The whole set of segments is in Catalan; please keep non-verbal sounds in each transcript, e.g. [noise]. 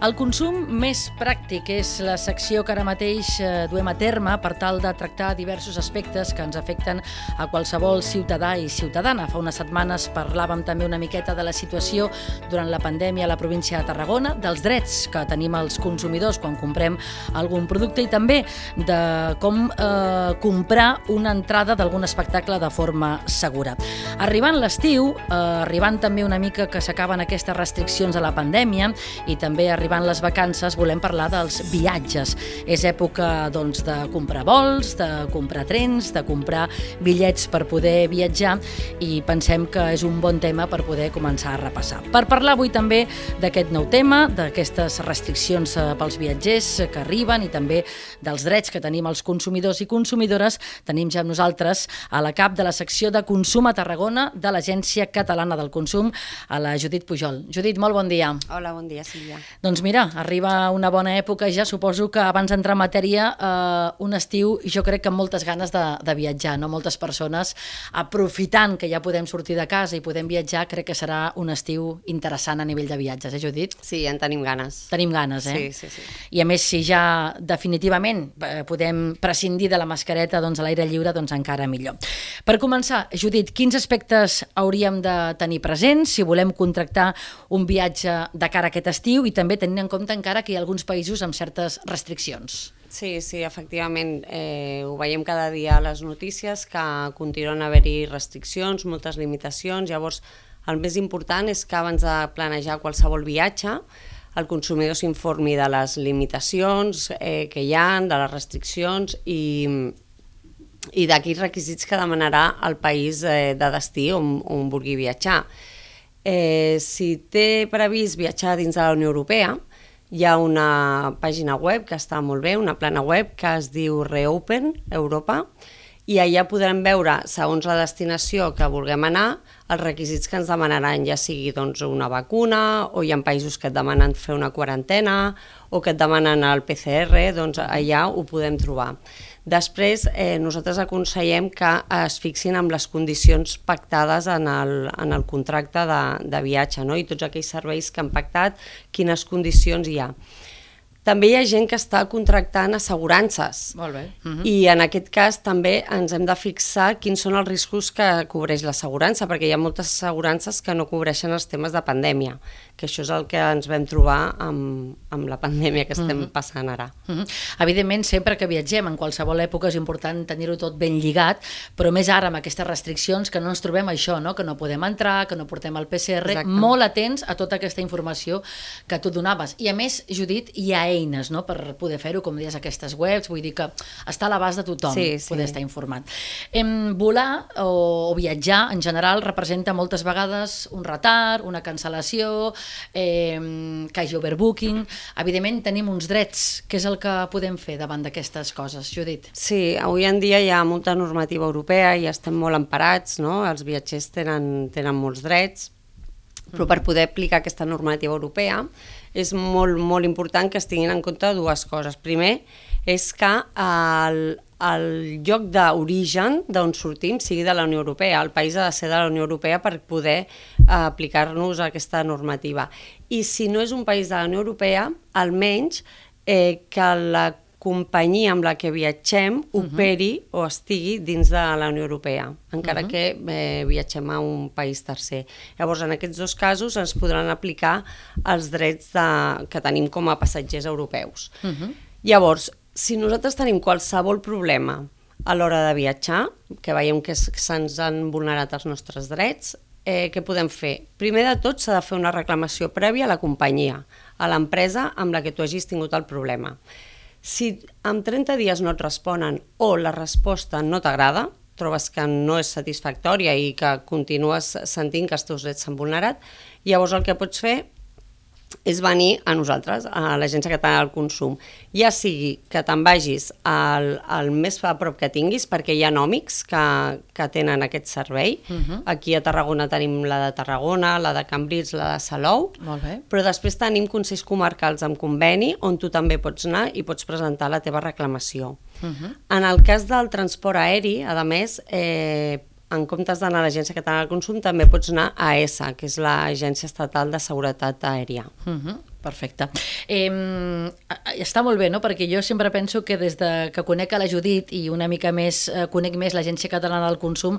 El consum més pràctic és la secció que ara mateix eh, duem a terme per tal de tractar diversos aspectes que ens afecten a qualsevol ciutadà i ciutadana. Fa unes setmanes parlàvem també una miqueta de la situació durant la pandèmia a la província de Tarragona, dels drets que tenim els consumidors quan comprem algun producte i també de com eh, comprar una entrada d'algun espectacle de forma segura. Arribant l'estiu, eh, arribant també una mica que s'acaben aquestes restriccions de la pandèmia i també arribant arribant les vacances, volem parlar dels viatges. És època doncs, de comprar vols, de comprar trens, de comprar bitllets per poder viatjar i pensem que és un bon tema per poder començar a repassar. Per parlar avui també d'aquest nou tema, d'aquestes restriccions eh, pels viatgers que arriben i també dels drets que tenim els consumidors i consumidores, tenim ja amb nosaltres a la cap de la secció de Consum a Tarragona de l'Agència Catalana del Consum, a la Judit Pujol. Judit, molt bon dia. Hola, bon dia, Sílvia. Doncs doncs mira, arriba una bona època ja, suposo que abans d'entrar en matèria, eh, un estiu, jo crec que amb moltes ganes de, de viatjar, no? Moltes persones aprofitant que ja podem sortir de casa i podem viatjar, crec que serà un estiu interessant a nivell de viatges, eh, Judit? Sí, en tenim ganes. Tenim ganes, eh? Sí, sí, sí. I a més, si ja definitivament eh, podem prescindir de la mascareta doncs, a l'aire lliure, doncs encara millor. Per començar, Judit, quins aspectes hauríem de tenir presents si volem contractar un viatge de cara a aquest estiu i també tenir tenint en compte encara que hi ha alguns països amb certes restriccions. Sí, sí, efectivament, eh, ho veiem cada dia a les notícies, que continuen haver-hi restriccions, moltes limitacions, llavors el més important és que abans de planejar qualsevol viatge, el consumidor s'informi de les limitacions eh, que hi ha, de les restriccions i, i de quins requisits que demanarà el país eh, de destí on, on vulgui viatjar. Eh, si té previst viatjar dins de la Unió Europea, hi ha una pàgina web que està molt bé, una plana web que es diu Reopen Europa, i allà podrem veure, segons la destinació que vulguem anar, els requisits que ens demanaran, ja sigui doncs, una vacuna, o hi ha països que et demanen fer una quarantena, o que et demanen el PCR, doncs allà ho podem trobar. Després, eh, nosaltres aconsellem que es fixin amb les condicions pactades en el, en el contracte de, de viatge no? i tots aquells serveis que han pactat, quines condicions hi ha. També hi ha gent que està contractant assegurances. Molt bé. Uh -huh. I en aquest cas també ens hem de fixar quins són els riscos que cobreix l'assegurança, perquè hi ha moltes assegurances que no cobreixen els temes de pandèmia, que això és el que ens vam trobar amb, amb la pandèmia que estem uh -huh. passant ara. Uh -huh. Evidentment, sempre que viatgem, en qualsevol època, és important tenir-ho tot ben lligat, però més ara amb aquestes restriccions que no ens trobem això, no? que no podem entrar, que no portem el PCR, Exacte. molt atents a tota aquesta informació que tu donaves. I a més, Judit, hi ha eines no? per poder fer-ho, com dius, aquestes webs, vull dir que està a l'abast de tothom sí, sí. poder estar informat. Em, volar o, o viatjar, en general, representa moltes vegades un retard, una cancel·lació, eh, que hagi overbooking... Evidentment, tenim uns drets. Què és el que podem fer davant d'aquestes coses, Judit? Sí, avui en dia hi ha molta normativa europea i estem molt emparats, no? els viatgers tenen, tenen molts drets, però per poder aplicar aquesta normativa europea és molt, molt important que es tinguin en compte dues coses. Primer, és que el, el lloc d'origen d'on sortim sigui de la Unió Europea. El país ha de ser de la Unió Europea per poder eh, aplicar-nos aquesta normativa. I si no és un país de la Unió Europea, almenys eh, que la companyia amb la que viatgem uh -huh. operi o estigui dins de la Unió Europea, encara uh -huh. que eh, viatgem a un país tercer. Llavors, en aquests dos casos ens podran aplicar els drets de, que tenim com a passatgers europeus. Uh -huh. Llavors, si nosaltres tenim qualsevol problema a l'hora de viatjar, que veiem que se'ns han vulnerat els nostres drets, eh, què podem fer? Primer de tot s'ha de fer una reclamació prèvia a la companyia, a l'empresa amb la que tu hagis tingut el problema. Si en 30 dies no et responen o la resposta no t'agrada, trobes que no és satisfactòria i que continues sentint que els teus drets s'han vulnerat, llavors el que pots fer és venir a nosaltres, a l'Agència Catalana del Consum. Ja sigui que te'n vagis al, al més a prop que tinguis, perquè hi ha nòmics que, que tenen aquest servei. Uh -huh. Aquí a Tarragona tenim la de Tarragona, la de Cambrils, la de Salou, Molt bé. però després tenim consells comarcals amb conveni on tu també pots anar i pots presentar la teva reclamació. Uh -huh. En el cas del transport aeri, a més, eh, en comptes d'anar a l'Agència Catalana del Consum, també pots anar a ESA, que és l'Agència Estatal de Seguretat Aèria. Uh -huh. Perfecte. Eh, està molt bé, no?, perquè jo sempre penso que des de que conec a la Judit i una mica més eh, conec més l'Agència Catalana del Consum,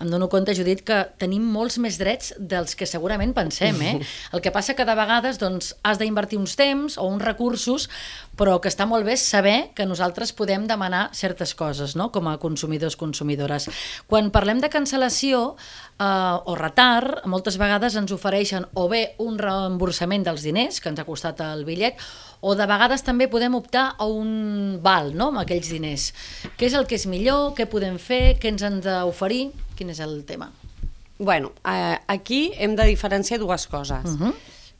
em dono compte, Judit, que tenim molts més drets dels que segurament pensem, eh? [laughs] El que passa que de vegades doncs, has d'invertir uns temps o uns recursos, però que està molt bé saber que nosaltres podem demanar certes coses, no?, com a consumidors, consumidores. Quan parlem de cancel·lació eh, o retard, moltes vegades ens ofereixen o bé un reemborsament dels diners que ens ha costat el bitllet, o de vegades també podem optar a un val no?, amb aquells diners. Què és el que és millor? Què podem fer? Què ens han d'oferir? Quin és el tema? Bueno, eh, aquí hem de diferenciar dues coses. Uh -huh.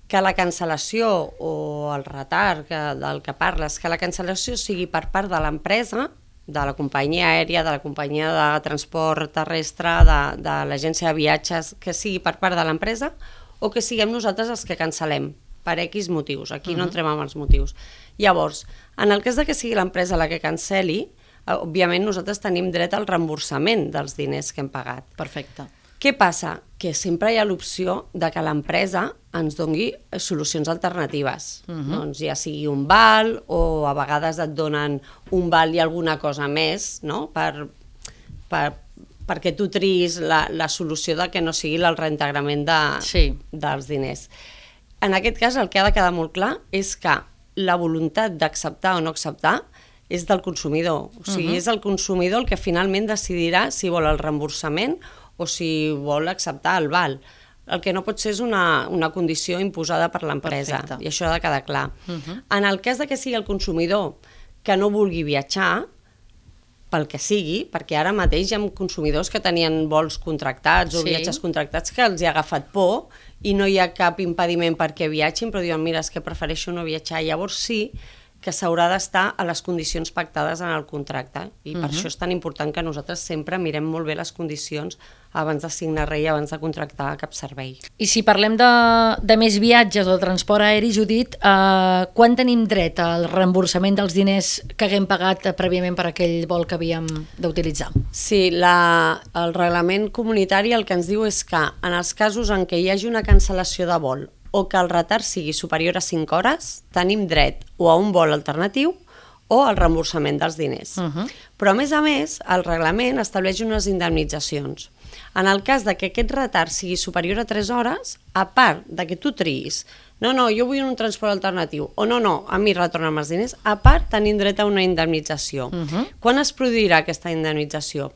Que la cancel·lació o el retard que, del que parles, que la cancel·lació sigui per part de l'empresa, de la companyia aèria, de la companyia de transport terrestre, de, de l'agència de viatges, que sigui per part de l'empresa, o que siguem nosaltres els que cancel·lem per X motius. Aquí uh -huh. no entrem amb els motius. Llavors, en el cas de que sigui l'empresa la que canceli, eh, òbviament nosaltres tenim dret al reemborsament dels diners que hem pagat. Perfecte. Què passa? Que sempre hi ha l'opció de que l'empresa ens dongui solucions alternatives. Uh -huh. Doncs ja sigui un val o a vegades et donen un val i alguna cosa més, no? Per, per, perquè tu triïs la, la solució de que no sigui el reintegrament de, Sí. dels diners. En aquest cas el que ha de quedar molt clar és que la voluntat d'acceptar o no acceptar és del consumidor. O sigui, uh -huh. és el consumidor el que finalment decidirà si vol el reemborsament o si vol acceptar el val. El que no pot ser és una, una condició imposada per l'empresa, i això ha de quedar clar. Uh -huh. En el cas de que sigui el consumidor que no vulgui viatjar, pel que sigui, perquè ara mateix hi ha consumidors que tenien vols contractats o Sí. viatges contractats que els hi ha agafat por i no hi ha cap impediment perquè viatgin, però diuen, mira, és que prefereixo no viatjar. Llavors sí que s'haurà d'estar a les condicions pactades en el contracte i per això és tan important que nosaltres sempre mirem molt bé les condicions abans de signar res i abans de contractar cap servei. I si parlem de, de més viatges o de transport aeri, Judit, eh, quan tenim dret al reemborsament dels diners que haguem pagat eh, prèviament per aquell vol que havíem d'utilitzar? Sí, la, el reglament comunitari el que ens diu és que en els casos en què hi hagi una cancel·lació de vol o que el retard sigui superior a 5 hores, tenim dret o a un vol alternatiu o al reemborsament dels diners. Uh -huh. Però, a més a més, el reglament estableix unes indemnitzacions. En el cas de que aquest retard sigui superior a 3 hores, a part de que tu triïs, no, no, jo vull un transport alternatiu, o no, no, a mi retorna'm els diners, a part tenim dret a una indemnització. Uh -huh. Quan es produirà aquesta indemnització?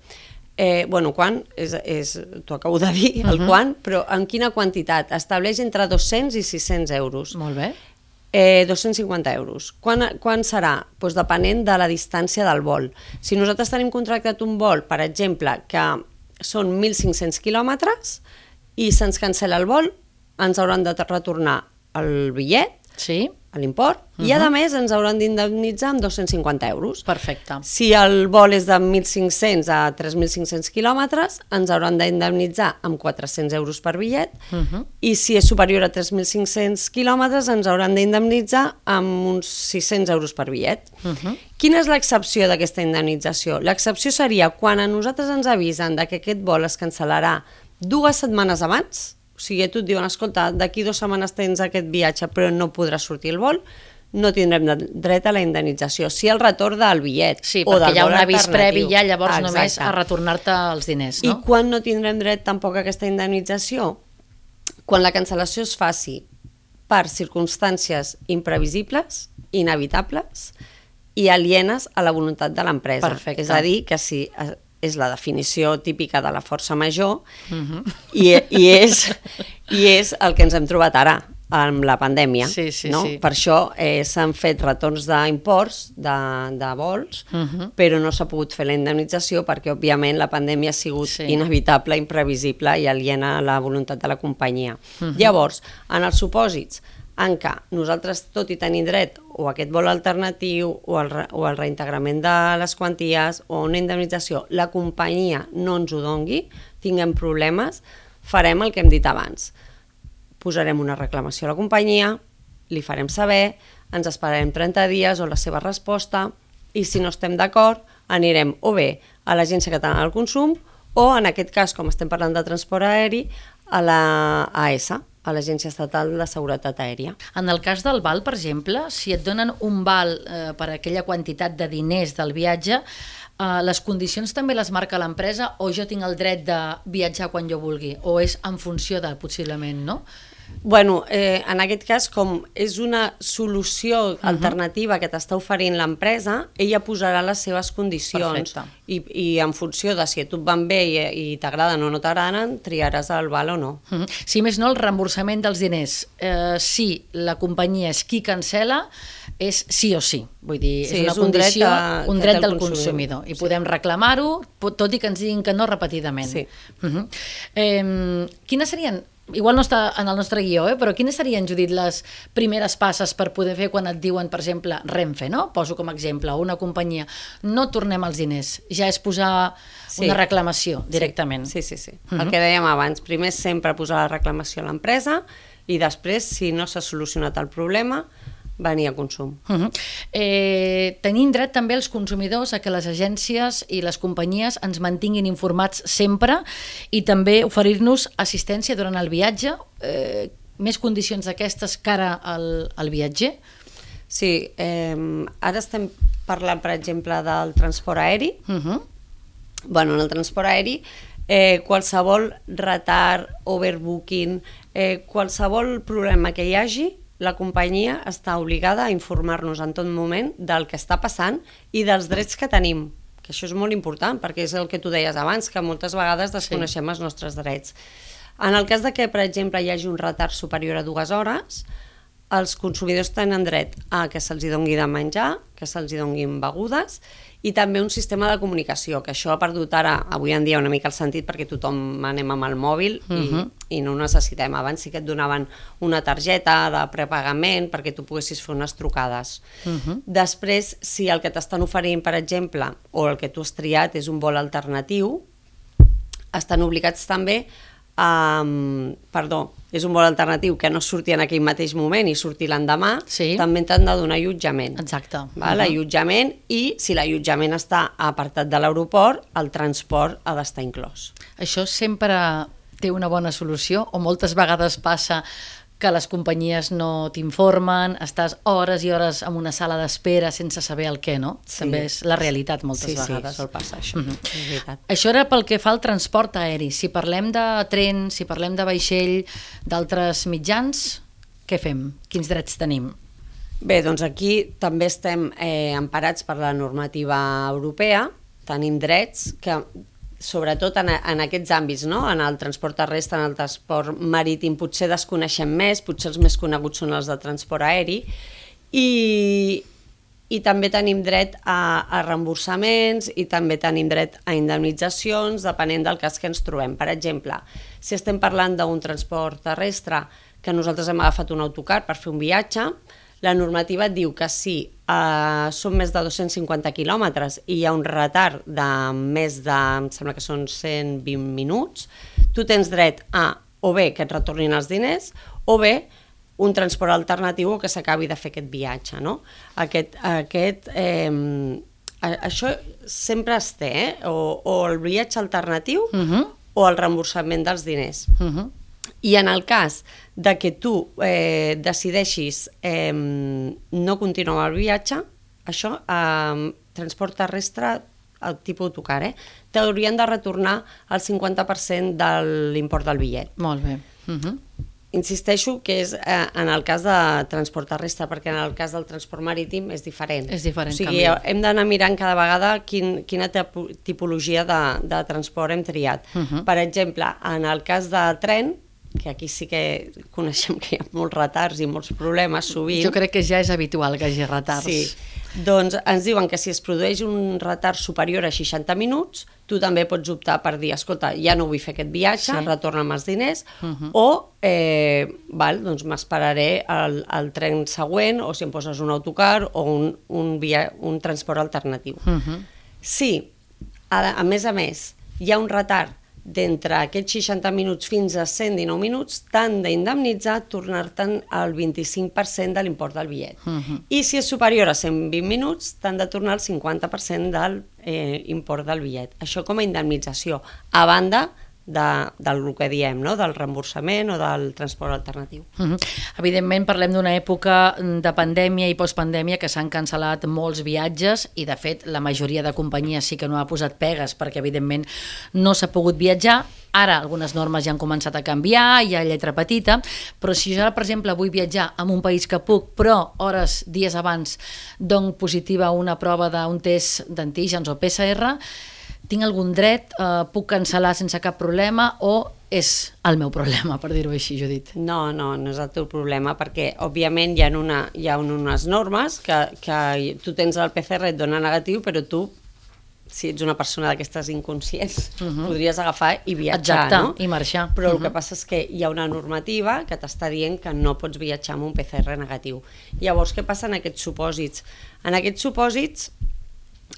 Eh, bueno, quan, és, és, t'ho acabo de dir, el uh -huh. quan, però en quina quantitat? Estableix entre 200 i 600 euros. Molt bé. Eh, 250 euros. Quan, quan serà? Pues depenent de la distància del vol. Si nosaltres tenim contractat un vol, per exemple, que són 1.500 quilòmetres i se'ns cancela el vol, ens hauran de retornar el bitllet, Sí? l'import, uh -huh. i a més ens hauran d'indemnitzar amb 250 euros. Perfecte. Si el vol és de 1.500 a 3.500 quilòmetres, ens hauran d'indemnitzar amb 400 euros per bitllet, uh -huh. i si és superior a 3.500 quilòmetres, ens hauran d'indemnitzar amb uns 600 euros per bitllet. Uh -huh. Quina és l'excepció d'aquesta indemnització? L'excepció seria quan a nosaltres ens avisen de que aquest vol es cancel·larà dues setmanes abans, o sigui, a tu et diuen, escolta, d'aquí dues setmanes tens aquest viatge però no podrà sortir el vol, no tindrem dret a la indemnització. Si el retorn del bitllet Sí, o perquè del hi ha un avís previ ja, llavors Exacte. només a retornar-te els diners, I no? quan no tindrem dret tampoc a aquesta indemnització? Quan la cancel·lació es faci per circumstàncies imprevisibles, inevitables i alienes a la voluntat de l'empresa. És a dir, que si eh, és la definició típica de la força major Mhm. i, i, és, i és el que ens hem trobat ara amb la pandèmia. Sí, sí, no? sí. Per això eh, s'han fet retorns d'imports de, de vols, Mhm. però no s'ha pogut fer la indemnització perquè, òbviament, la pandèmia ha sigut Sí. inevitable, imprevisible i aliena a la voluntat de la companyia. Mhm. Llavors, en els supòsits en què nosaltres, tot i tenir dret o aquest vol alternatiu o re- o al reintegrament de les quanties o una indemnització, la companyia no ens ho dongui, tinguem problemes, farem el que hem dit abans. Posarem una reclamació a la companyia, li farem saber, ens esperarem 30 dies o la seva resposta i si no estem d'acord anirem o bé a l'Agència Catalana del Consum o en aquest cas, com estem parlant de transport aeri, a la AESA, a l'Agència Estatal de Seguretat Aèria. En el cas del val, per exemple, si et donen un val eh, per aquella quantitat de diners del viatge, eh, les condicions també les marca l'empresa o jo tinc el dret de viatjar quan jo vulgui? O és en funció de, possiblement, no? Bueno, eh, en aquest cas, com és una solució uh -huh. alternativa que t'està oferint l'empresa, ella posarà les seves condicions Perfecte. i, i en funció de si a tu et van bé i, i t'agraden o no t'agraden, triaràs el val o no. Mhm. Si més no, el reemborsament dels diners, eh, si la companyia és qui cancela, és sí o sí. Vull dir, Sí, és una és un dret condició, de- un que dret del consumidor. consumidor. I podem reclamar-ho, tot i que ens diguin que no repetidament. Sí. Mhm. eh, quines serien, igual no està en el nostre guió, eh, però quines serien, Judit, les primeres passes per poder fer quan et diuen, per exemple, Renfe, no? Poso com a exemple, una companyia, no tornem els diners, ja és posar Sí. una reclamació directament. Sí, sí, sí. Uh -huh. El que dèiem abans, primer sempre posar la reclamació a l'empresa i després, si no s'ha solucionat el problema, venir a consum. Uh -huh. eh, tenim dret també els consumidors a que les agències i les companyies ens mantinguin informats sempre i també oferir-nos assistència durant el viatge, eh, més condicions d'aquestes cara al, al viatger. Sí, eh, ara estem parlant, per exemple, del transport aeri. Uh -huh. bueno, en el transport aeri, eh, qualsevol retard, overbooking, eh, qualsevol problema que hi hagi, la companyia està obligada a informar-nos en tot moment del que està passant i dels drets que tenim, que això és molt important, perquè és el que tu deies abans, que moltes vegades desconeixem sí. els nostres drets. En el cas de que, per exemple, hi hagi un retard superior a dues hores, els consumidors tenen dret a que se'ls dongui de menjar, que se'ls donguin begudes i també un sistema de comunicació, que això ha perdut ara, avui en dia, una mica el sentit perquè tothom anem amb el mòbil uh -huh. i, i no ho necessitem. Abans sí que et donaven una targeta de prepagament perquè tu poguessis fer unes trucades. Uh -huh. Després, si el que t'estan oferint, per exemple, o el que tu has triat és un vol alternatiu, estan obligats també a... Perdó, és un vol alternatiu que no surti en aquell mateix moment i surti l'endemà, Sí. també t'han de donar allotjament. Exacte. Val? Mhm. Allotjament i si l'allotjament està apartat de l'aeroport, el transport ha d'estar inclòs. Això sempre té una bona solució o moltes vegades passa que les companyies no t'informen, estàs hores i hores en una sala d'espera sense saber el què, no? Sí. També és la realitat moltes sí, vegades. Sí, sol passar això, és veritat. Això era pel que fa al transport aeri. Si parlem de tren, si parlem de vaixell, d'altres mitjans, què fem? Quins drets tenim? Bé, doncs aquí també estem eh, emparats per la normativa europea, tenim drets que sobretot en, en aquests àmbits, no? en el transport terrestre, en el transport marítim, potser desconeixem més, potser els més coneguts són els de transport aeri, i, i també tenim dret a, a reemborsaments i també tenim dret a indemnitzacions depenent del cas que ens trobem. Per exemple, si estem parlant d'un transport terrestre que nosaltres hem agafat un autocar per fer un viatge, la normativa et diu que si eh, són més de 250 quilòmetres i hi ha un retard de més de, em sembla que són 120 minuts, tu tens dret a o bé que et retornin els diners o bé un transport alternatiu o que s'acabi de fer aquest viatge. No? Aquest, aquest, eh, això sempre es té, eh? o, o el viatge alternatiu Uh -huh. o el reemborsament dels diners. Uh -huh. I en el cas de que tu eh, decideixis eh, no continuar el viatge, això, eh, transport terrestre, el tipus autocar, eh, t'haurien de retornar el 50% de l'import del bitllet. Molt bé. Uh -huh. Insisteixo que és eh, en el cas de transport terrestre, perquè en el cas del transport marítim és diferent. És diferent, O sigui, canvia. hem d'anar mirant cada vegada quin, quina tipo- tipologia de, de transport hem triat. Uh -huh. Per exemple, en el cas de tren, que aquí sí que coneixem que hi ha molts retards i molts problemes sovint. Jo crec que ja és habitual que hi hagi retards. Sí. Doncs ens diuen que si es produeix un retard superior a 60 minuts, tu també pots optar per dir, escolta, ja no vull fer aquest viatge, Sí. retorna'm els diners, uh -huh. o eh, val, doncs m'esperaré al, al tren següent, o si em poses un autocar o un, un, via, un transport alternatiu. Uh -huh. Sí, a, a més a més, hi ha un retard d'entre aquests 60 minuts fins a 119 minuts, t'han d'indemnitzar tornar-te'n el 25% de l'import del bitllet. Uh -huh. I si és superior a 120 minuts, t'han de tornar el 50% del eh, import del bitllet. Això com a indemnització, a banda de, del que diem, no? del reemborsament o del transport alternatiu. Uh -huh. Evidentment parlem d'una època de pandèmia i postpandèmia que s'han cancel·lat molts viatges i de fet la majoria de companyies sí que no ha posat pegues perquè evidentment no s'ha pogut viatjar Ara algunes normes ja han començat a canviar, hi ha lletra petita, però si jo, per exemple, vull viatjar a un país que puc, però hores, dies abans, dono positiva una prova d'un test d'antígens o PCR, tinc algun dret, eh, puc cancel·lar sense cap problema o és el meu problema, per dir-ho així, Judit? No, no, no és el teu problema, perquè, òbviament, hi ha, una, hi ha unes normes que, que tu tens el PCR et dona negatiu, però tu, si ets una persona d'aquestes inconscients, uh -huh. podries agafar i viatjar, Exacte, no? i marxar. Però Uh el -huh. que passa és que hi ha una normativa que t'està dient que no pots viatjar amb un PCR negatiu. Llavors, què passa en aquests supòsits? En aquests supòsits,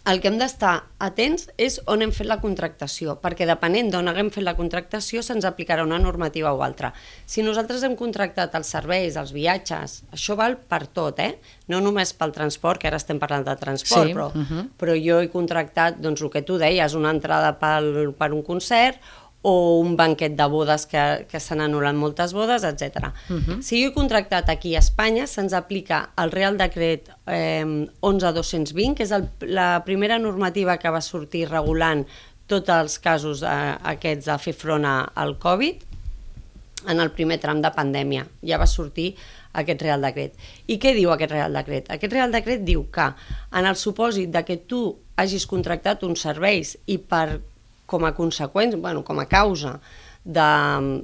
el que hem d'estar atents és on hem fet la contractació, perquè depenent d'on haguem fet la contractació se'ns aplicarà una normativa o altra. Si nosaltres hem contractat els serveis, els viatges, això val per tot, eh? no només pel transport, que ara estem parlant de transport, Sí, però, uh -huh. però jo he contractat, doncs el que tu deies, una entrada pel, per un concert o un banquet de bodes que, que s'han anul·lat moltes bodes, etc. Uh -huh. Si jo he contractat aquí a Espanya, se'ns aplica el Real Decret eh, 11.220, que és el, la primera normativa que va sortir regulant tots els casos eh, aquests de fer front al Covid, en el primer tram de pandèmia. Ja va sortir aquest Real Decret. I què diu aquest Real Decret? Aquest Real Decret diu que en el supòsit de que tu hagis contractat uns serveis i per, com a conseqüència, bueno, com a causa de,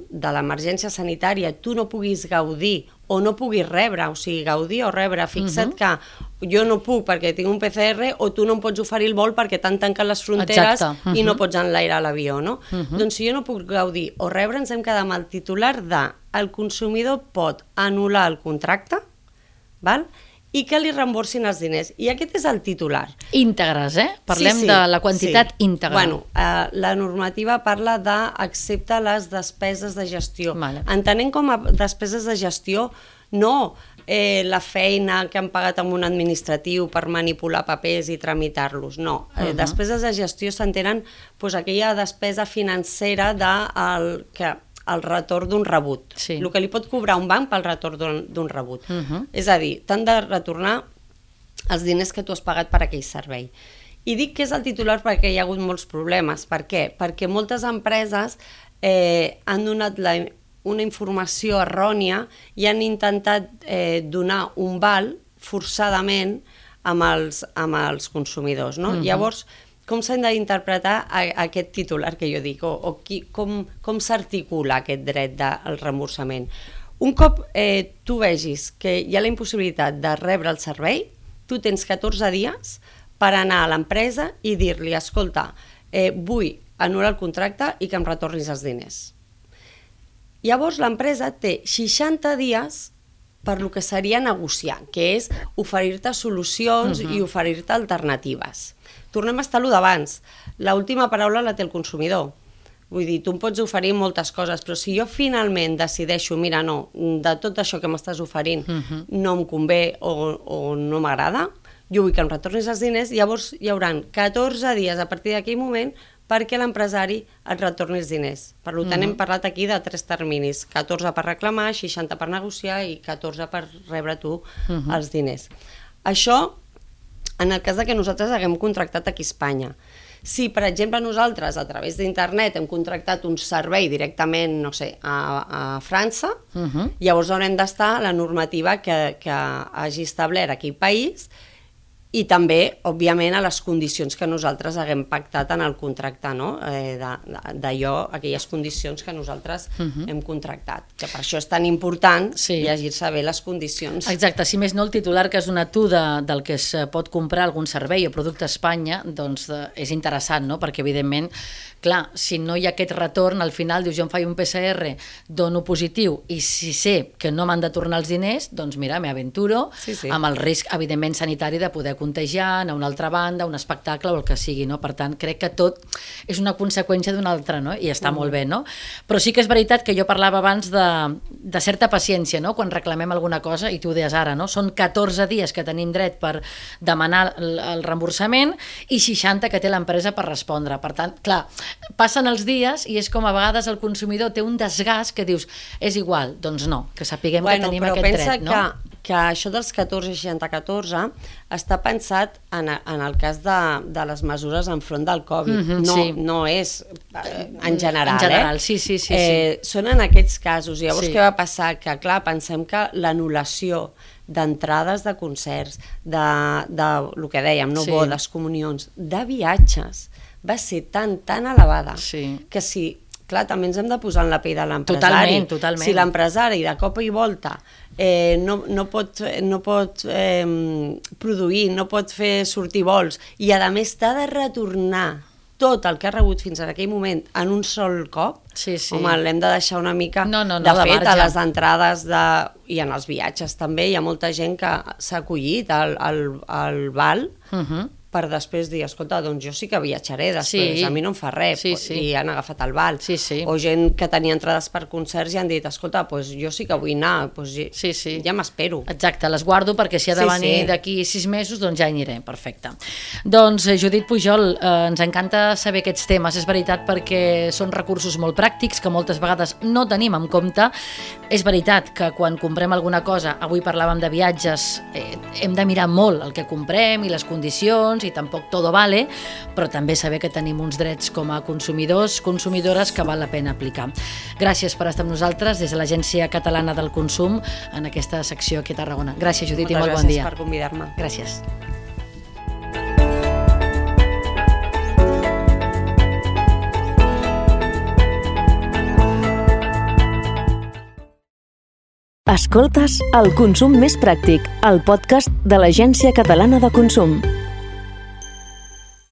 de l'emergència sanitària tu no puguis gaudir o no puguis rebre, o sigui, gaudir o rebre, fixa't uh -huh. que jo no puc perquè tinc un PCR o tu no em pots oferir el vol perquè t'han tancat les fronteres Exacte. Uh -huh. i no pots enlairar l'avió, no? Uh -huh. Doncs si jo no puc gaudir o rebre, ens hem quedat amb el titular de el consumidor pot anul·lar el contracte, val? I que li reemborsin els diners. I aquest és el titular. Íntegres, eh? Parlem de la quantitat sí. íntegra. Bueno, eh, la normativa parla d'acceptar les despeses de gestió. Vale. Entenent com a despeses de gestió, no eh, la feina que han pagat amb un administratiu per manipular papers i tramitar-los, no. Eh, Uh-huh. Despeses de gestió s'entenen pues, aquella despesa financera de el, que el retorn d'un rebut. Sí. El que li pot cobrar un banc pel retorn d'un- rebut. Uh -huh. És a dir, t'han de retornar els diners que tu has pagat per aquell servei. I dic que és el titular perquè hi ha hagut molts problemes. Per què? Perquè moltes empreses eh, han donat la, una informació errònia i han intentat eh, donar un val forçadament amb els, amb els consumidors. No? Uh -huh. Llavors, com s'ha d'interpretar aquest titular que jo dic, o, o qui, com, com s'articula aquest dret del reemborsament? Un cop eh, tu vegis que hi ha la impossibilitat de rebre el servei, tu tens 14 dies per anar a l'empresa i dir-li, escolta, eh, vull anul·lar el contracte i que em retornis els diners. Llavors l'empresa té 60 dies per lo que seria negociar, que és oferir-te solucions uh -huh. i oferir-te alternatives. Tornem a estar lo d'abans. L'última paraula la té el consumidor. Vull dir, tu em pots oferir moltes coses, però si jo finalment decideixo, mira, no, de tot això que m'estàs oferint uh -huh. no em convé o, o no m'agrada, jo vull que em retornis els diners, llavors hi hauran 14 dies a partir d'aquell moment perquè l'empresari et retorni els diners. Per tant, uh -huh. hem parlat aquí de tres terminis, 14 per reclamar, 60 per negociar i 14 per rebre tu uh -huh. els diners. Això en el cas de que nosaltres haguem contractat aquí a Espanya. Si, per exemple, nosaltres a través d'internet hem contractat un servei directament, no sé, a, a França, uh -huh. llavors haurem d'estar la normativa que, que hagi establert aquell país i també, òbviament, a les condicions que nosaltres haguem pactat en el contracte, no? eh, d'allò, aquelles condicions que nosaltres uh -huh. hem contractat. Que per això és tan important sí. llegir-se bé les condicions. Exacte, si més no el titular que has donat tu de, del que es pot comprar algun servei o producte a Espanya, doncs de, és interessant, no? perquè evidentment clar, si no hi ha aquest retorn, al final dius, jo em faig un PCR, dono positiu, i si sé que no m'han de tornar els diners, doncs mira, m'aventuro, sí, sí. amb el risc, evidentment, sanitari de poder contagiar, a una altra banda, un espectacle o el que sigui, no? Per tant, crec que tot és una conseqüència d'una altra, no? I està mm. molt bé, no? Però sí que és veritat que jo parlava abans de, de certa paciència, no? Quan reclamem alguna cosa, i tu ho deies ara, no? Són 14 dies que tenim dret per demanar el, el reemborsament i 60 que té l'empresa per respondre. Per tant, clar, passen els dies i és com a vegades el consumidor té un desgast que dius, és igual, doncs no, que sapiguem bueno, que tenim aquest dret, no? Que, que això dels 14-60-14 està pensat en, en el cas de, de les mesures enfront del Covid, mm -hmm, no, sí. no és eh, en general. En general, eh? sí, sí, sí, eh, sí. Són en aquests casos. Llavors, sí. què va passar? Que, clar, pensem que l'anul·lació d'entrades de concerts, de, de, el que dèiem, no sí. bodes, comunions, de viatges, va ser tan, tan elevada sí. que si, clar, també ens hem de posar en la pell de l'empresari. Totalment, totalment. Si l'empresari de cop i volta eh, no, no pot, no pot eh, produir, no pot fer sortir vols i a més t'ha de retornar tot el que ha rebut fins en aquell moment en un sol cop, sí, sí. home, l'hem de deixar una mica... No, no, no, de fet, de a les entrades de, i en els viatges també hi ha molta gent que s'ha acollit al, al, al Val uh -huh per després dir, escolta, doncs jo sí que viatjaré després, sí. a mi no em fa res, sí, sí. i han agafat el val. Sí, sí. O gent que tenia entrades per concerts i han dit, escolta, doncs jo sí que vull anar, doncs sí, sí. ja m'espero. Exacte, les guardo perquè si ha de sí, venir sí. d'aquí sis mesos, doncs ja hi aniré, perfecte. Doncs eh, Judit Pujol, eh, ens encanta saber aquests temes, és veritat perquè són recursos molt pràctics que moltes vegades no tenim en compte. És veritat que quan comprem alguna cosa, avui parlàvem de viatges, eh, hem de mirar molt el que comprem i les condicions i tampoc todo vale, però també saber que tenim uns drets com a consumidors, consumidores que val la pena aplicar. Gràcies per estar amb nosaltres des de l'Agència Catalana del Consum en aquesta secció aquí a Tarragona. Gràcies, Judit, Moltes i molt bon dia. gràcies per convidar-me. Gràcies. Escoltes El consum més pràctic, el podcast de l'Agència Catalana de Consum.